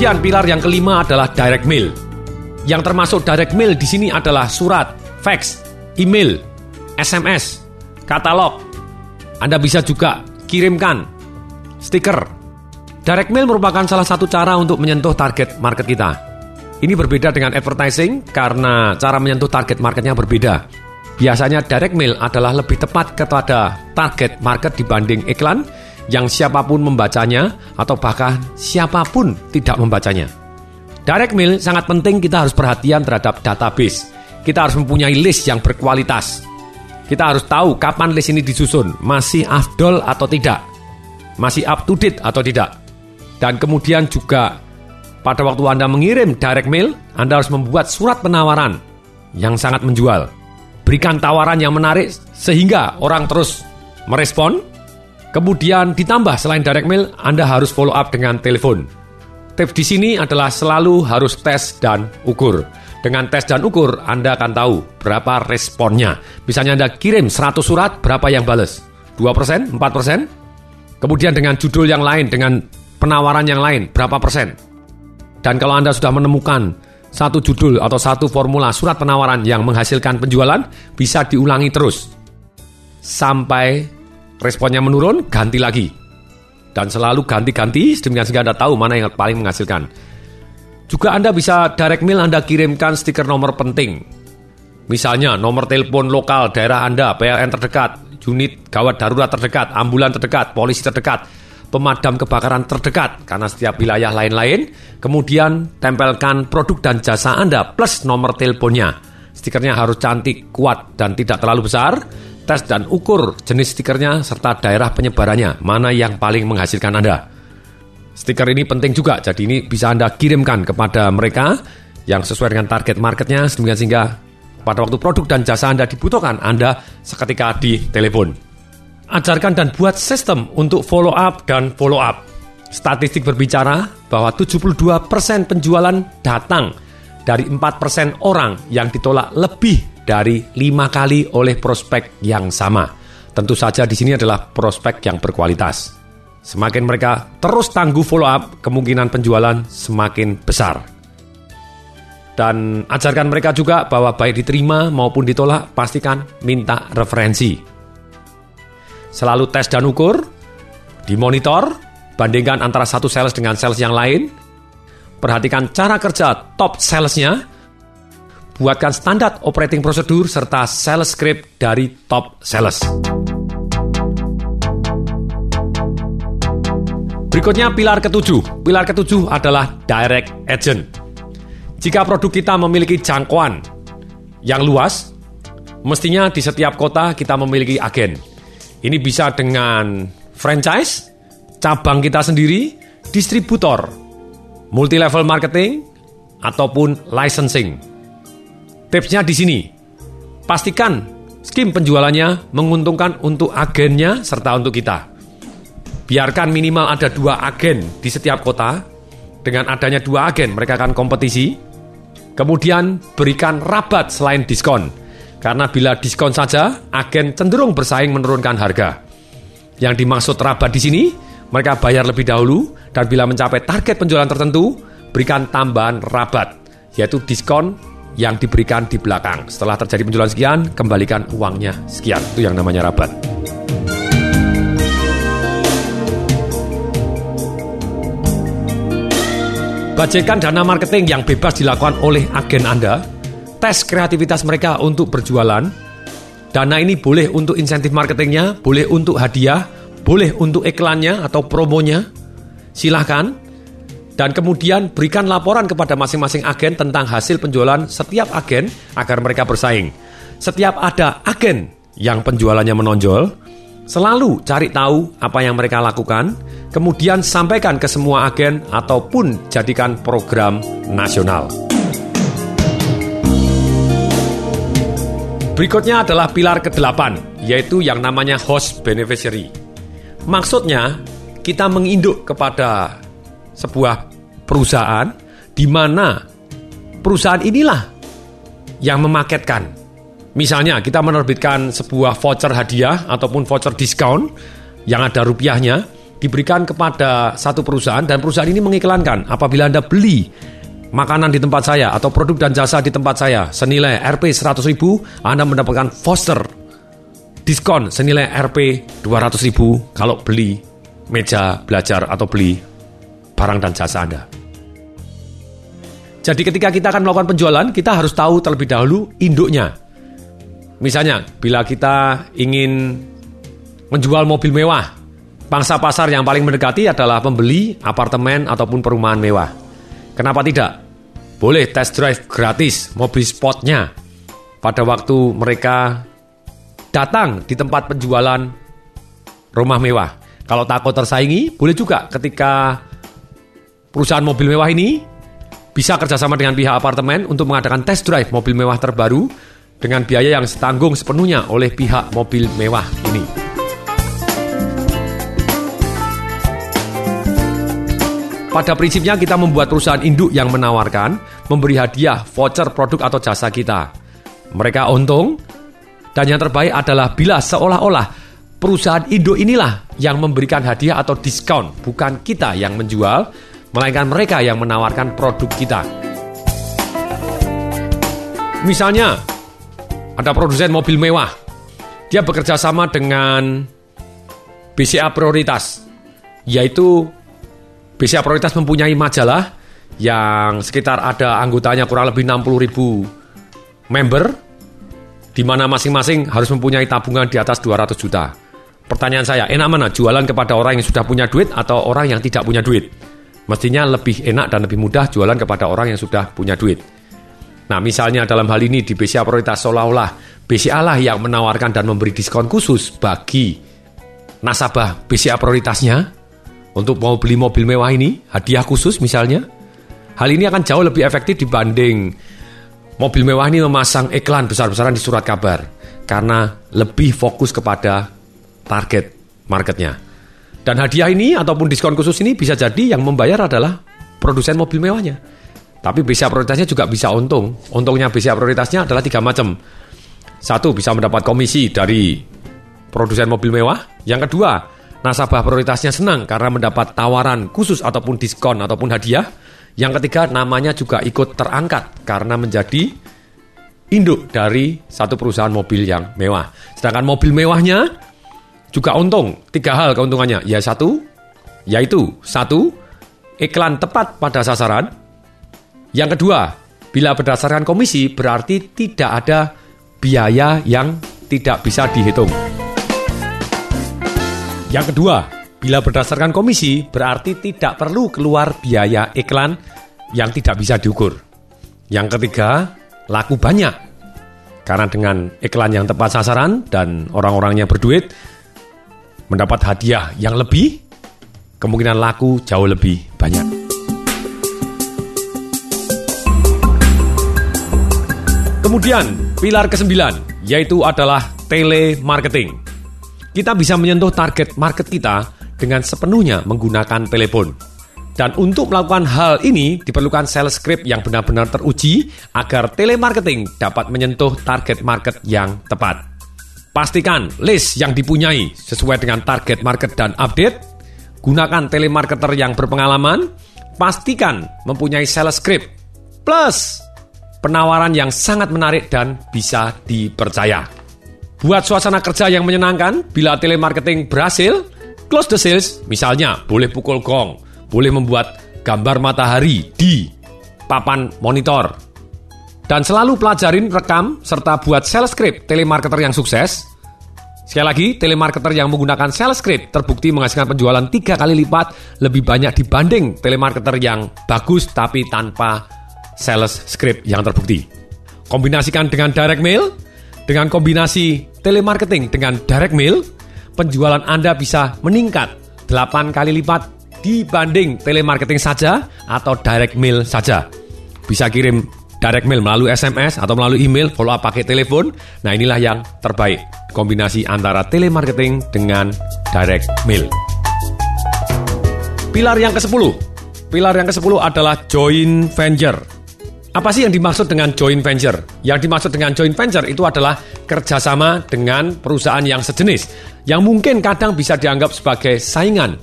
Kemudian pilar yang kelima adalah direct mail. Yang termasuk direct mail di sini adalah surat, fax, email, SMS, katalog. Anda bisa juga kirimkan stiker. Direct mail merupakan salah satu cara untuk menyentuh target market kita. Ini berbeda dengan advertising karena cara menyentuh target marketnya berbeda. Biasanya direct mail adalah lebih tepat kepada target market dibanding iklan yang siapa pun membacanya atau bahkan siapa pun tidak membacanya. Direct mail sangat penting kita harus perhatian terhadap database. Kita harus mempunyai list yang berkualitas. Kita harus tahu kapan list ini disusun, masih afdol atau tidak, masih up to date atau tidak. Dan kemudian juga pada waktu Anda mengirim direct mail, Anda harus membuat surat penawaran yang sangat menjual. Berikan tawaran yang menarik sehingga orang terus merespon Kemudian ditambah selain direct mail, Anda harus follow up dengan telepon. Tips di sini adalah selalu harus tes dan ukur. Dengan tes dan ukur, Anda akan tahu berapa responnya. Misalnya Anda kirim 100 surat, berapa yang bales? 2%? 4%? Kemudian dengan judul yang lain, dengan penawaran yang lain, berapa persen? Dan kalau Anda sudah menemukan satu judul atau satu formula surat penawaran yang menghasilkan penjualan, bisa diulangi terus. Sampai responnya menurun, ganti lagi. Dan selalu ganti-ganti, sedemikian sehingga Anda tahu mana yang paling menghasilkan. Juga Anda bisa direct mail Anda kirimkan stiker nomor penting. Misalnya nomor telepon lokal daerah Anda, PLN terdekat, unit gawat darurat terdekat, ambulan terdekat, polisi terdekat, pemadam kebakaran terdekat karena setiap wilayah lain-lain. Kemudian tempelkan produk dan jasa Anda plus nomor teleponnya. Stikernya harus cantik, kuat, dan tidak terlalu besar tes dan ukur jenis stikernya serta daerah penyebarannya, mana yang paling menghasilkan Anda. Stiker ini penting juga, jadi ini bisa Anda kirimkan kepada mereka yang sesuai dengan target marketnya, sehingga pada waktu produk dan jasa Anda dibutuhkan, Anda seketika di telepon. Ajarkan dan buat sistem untuk follow up dan follow up. Statistik berbicara bahwa 72% penjualan datang dari 4% orang yang ditolak lebih dari lima kali oleh prospek yang sama. Tentu saja di sini adalah prospek yang berkualitas. Semakin mereka terus tangguh follow up, kemungkinan penjualan semakin besar. Dan ajarkan mereka juga bahwa baik diterima maupun ditolak, pastikan minta referensi. Selalu tes dan ukur, dimonitor, bandingkan antara satu sales dengan sales yang lain, perhatikan cara kerja top salesnya, buatkan standar operating prosedur serta sales script dari top sales. Berikutnya pilar ketujuh. Pilar ketujuh adalah direct agent. Jika produk kita memiliki jangkauan yang luas, mestinya di setiap kota kita memiliki agen. Ini bisa dengan franchise, cabang kita sendiri, distributor, multi level marketing, ataupun licensing. Tipsnya di sini. Pastikan skim penjualannya menguntungkan untuk agennya serta untuk kita. Biarkan minimal ada dua agen di setiap kota. Dengan adanya dua agen, mereka akan kompetisi. Kemudian berikan rabat selain diskon. Karena bila diskon saja, agen cenderung bersaing menurunkan harga. Yang dimaksud rabat di sini, mereka bayar lebih dahulu dan bila mencapai target penjualan tertentu, berikan tambahan rabat, yaitu diskon yang diberikan di belakang. Setelah terjadi penjualan sekian, kembalikan uangnya sekian. Itu yang namanya rabat. Bajekan dana marketing yang bebas dilakukan oleh agen Anda. Tes kreativitas mereka untuk berjualan. Dana ini boleh untuk insentif marketingnya, boleh untuk hadiah, boleh untuk iklannya atau promonya. Silahkan dan kemudian berikan laporan kepada masing-masing agen tentang hasil penjualan setiap agen agar mereka bersaing. Setiap ada agen yang penjualannya menonjol, selalu cari tahu apa yang mereka lakukan, kemudian sampaikan ke semua agen ataupun jadikan program nasional. Berikutnya adalah pilar ke-8, yaitu yang namanya host beneficiary. Maksudnya, kita menginduk kepada sebuah perusahaan di mana perusahaan inilah yang memaketkan. Misalnya kita menerbitkan sebuah voucher hadiah ataupun voucher diskon yang ada rupiahnya, diberikan kepada satu perusahaan dan perusahaan ini mengiklankan apabila Anda beli makanan di tempat saya atau produk dan jasa di tempat saya senilai Rp 100 ribu, Anda mendapatkan voucher diskon senilai Rp 200 ribu kalau beli meja belajar atau beli barang dan jasa Anda. Jadi ketika kita akan melakukan penjualan, kita harus tahu terlebih dahulu induknya. Misalnya, bila kita ingin menjual mobil mewah, pangsa pasar yang paling mendekati adalah pembeli apartemen ataupun perumahan mewah. Kenapa tidak? Boleh test drive gratis mobil spotnya pada waktu mereka datang di tempat penjualan rumah mewah. Kalau takut tersaingi, boleh juga ketika perusahaan mobil mewah ini bisa kerjasama dengan pihak apartemen untuk mengadakan test drive mobil mewah terbaru dengan biaya yang setanggung sepenuhnya oleh pihak mobil mewah ini. Pada prinsipnya kita membuat perusahaan induk yang menawarkan memberi hadiah voucher produk atau jasa kita. Mereka untung dan yang terbaik adalah bila seolah-olah perusahaan induk inilah yang memberikan hadiah atau diskon, bukan kita yang menjual, melainkan mereka yang menawarkan produk kita. Misalnya, ada produsen mobil mewah. Dia bekerja sama dengan BCA Prioritas, yaitu BCA Prioritas mempunyai majalah yang sekitar ada anggotanya kurang lebih 60 ribu member, di mana masing-masing harus mempunyai tabungan di atas 200 juta. Pertanyaan saya, enak mana jualan kepada orang yang sudah punya duit atau orang yang tidak punya duit? Mestinya lebih enak dan lebih mudah jualan kepada orang yang sudah punya duit. Nah, misalnya dalam hal ini di BCA Prioritas seolah-olah BCA lah yang menawarkan dan memberi diskon khusus bagi nasabah BCA Prioritasnya untuk mau beli mobil mewah ini, hadiah khusus misalnya, hal ini akan jauh lebih efektif dibanding mobil mewah ini memasang iklan besar-besaran di surat kabar karena lebih fokus kepada target marketnya. Dan hadiah ini ataupun diskon khusus ini bisa jadi yang membayar adalah produsen mobil mewahnya. Tapi BCA prioritasnya juga bisa untung. Untungnya BCA prioritasnya adalah tiga macam. Satu, bisa mendapat komisi dari produsen mobil mewah. Yang kedua, Nasabah prioritasnya senang karena mendapat tawaran khusus ataupun diskon ataupun hadiah. Yang ketiga, namanya juga ikut terangkat karena menjadi induk dari satu perusahaan mobil yang mewah. Sedangkan mobil mewahnya juga untung. Tiga hal keuntungannya. Ya satu, yaitu satu, iklan tepat pada sasaran. Yang kedua, bila berdasarkan komisi berarti tidak ada biaya yang tidak bisa dihitung. Yang kedua, bila berdasarkan komisi, berarti tidak perlu keluar biaya iklan yang tidak bisa diukur. Yang ketiga, laku banyak. Karena dengan iklan yang tepat sasaran dan orang-orang yang berduit mendapat hadiah yang lebih, kemungkinan laku jauh lebih banyak. Kemudian, pilar kesembilan, yaitu adalah telemarketing kita bisa menyentuh target market kita dengan sepenuhnya menggunakan telepon. Dan untuk melakukan hal ini diperlukan sales script yang benar-benar teruji agar telemarketing dapat menyentuh target market yang tepat. Pastikan list yang dipunyai sesuai dengan target market dan update. Gunakan telemarketer yang berpengalaman. Pastikan mempunyai sales script. Plus penawaran yang sangat menarik dan bisa dipercaya. Buat suasana kerja yang menyenangkan, bila telemarketing berhasil, close the sales, misalnya boleh pukul gong, boleh membuat gambar matahari di papan monitor, dan selalu pelajarin rekam serta buat sales script telemarketer yang sukses. Sekali lagi, telemarketer yang menggunakan sales script terbukti menghasilkan penjualan tiga kali lipat lebih banyak dibanding telemarketer yang bagus tapi tanpa sales script yang terbukti. Kombinasikan dengan direct mail, dengan kombinasi telemarketing dengan direct mail, penjualan Anda bisa meningkat 8 kali lipat dibanding telemarketing saja atau direct mail saja. Bisa kirim direct mail melalui SMS atau melalui email, follow up pakai telepon. Nah inilah yang terbaik, kombinasi antara telemarketing dengan direct mail. Pilar yang ke-10. Pilar yang ke-10 adalah joint venture apa sih yang dimaksud dengan joint venture? Yang dimaksud dengan joint venture itu adalah kerjasama dengan perusahaan yang sejenis, yang mungkin kadang bisa dianggap sebagai saingan,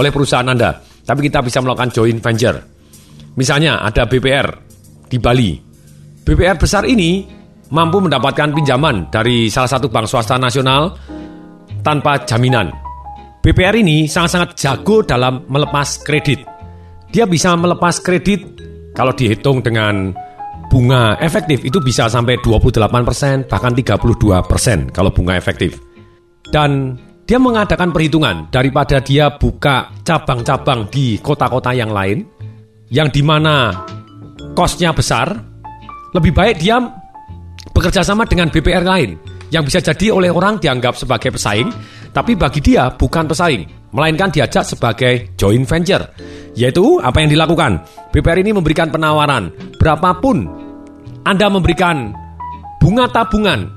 oleh perusahaan Anda, tapi kita bisa melakukan joint venture. Misalnya ada BPR di Bali. BPR besar ini mampu mendapatkan pinjaman dari salah satu bank swasta nasional tanpa jaminan. BPR ini sangat-sangat jago dalam melepas kredit. Dia bisa melepas kredit kalau dihitung dengan bunga efektif itu bisa sampai 28% bahkan 32% kalau bunga efektif. Dan dia mengadakan perhitungan daripada dia buka cabang-cabang di kota-kota yang lain yang di mana kosnya besar, lebih baik dia bekerja sama dengan BPR lain yang bisa jadi oleh orang dianggap sebagai pesaing, tapi bagi dia bukan pesaing, melainkan diajak sebagai joint venture. Yaitu apa yang dilakukan? BPR ini memberikan penawaran berapapun Anda memberikan bunga tabungan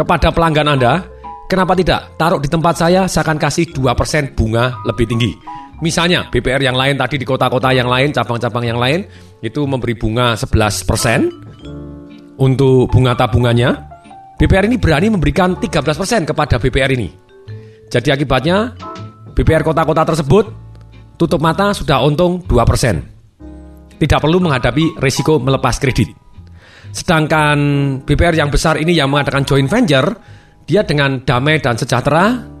kepada pelanggan Anda, Kenapa tidak? Taruh di tempat saya, saya akan kasih 2% bunga lebih tinggi. Misalnya BPR yang lain tadi di kota-kota yang lain, cabang-cabang yang lain, itu memberi bunga 11% untuk bunga tabungannya. BPR ini berani memberikan 13% kepada BPR ini. Jadi akibatnya BPR kota-kota tersebut tutup mata sudah untung 2%. Tidak perlu menghadapi risiko melepas kredit. Sedangkan BPR yang besar ini yang mengadakan joint venture dia dengan damai dan sejahtera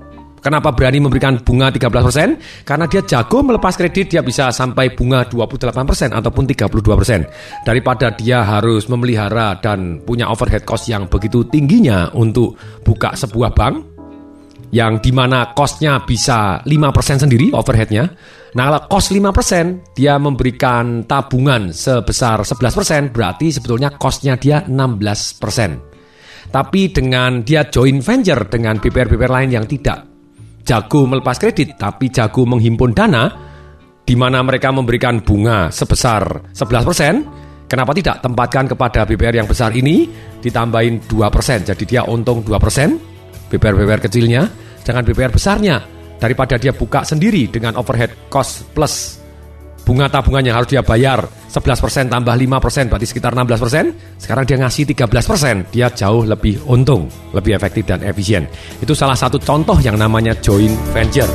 Kenapa berani memberikan bunga 13%? Karena dia jago melepas kredit, dia bisa sampai bunga 28% ataupun 32%. Daripada dia harus memelihara dan punya overhead cost yang begitu tingginya untuk buka sebuah bank, yang di mana costnya bisa 5% sendiri overheadnya. Nah kalau cost 5%, dia memberikan tabungan sebesar 11%, berarti sebetulnya costnya dia 16%. Tapi dengan dia joint venture dengan BPR-BPR lain yang tidak jago melepas kredit, tapi jago menghimpun dana, di mana mereka memberikan bunga sebesar 11%, kenapa tidak tempatkan kepada BPR yang besar ini ditambahin 2%, jadi dia untung 2%, BPR-BPR kecilnya, jangan BPR besarnya, daripada dia buka sendiri dengan overhead cost plus bunga tabungannya harus dia bayar 11% tambah 5% berarti sekitar 16%. Sekarang dia ngasih 13%, dia jauh lebih untung, lebih efektif dan efisien. Itu salah satu contoh yang namanya joint venture.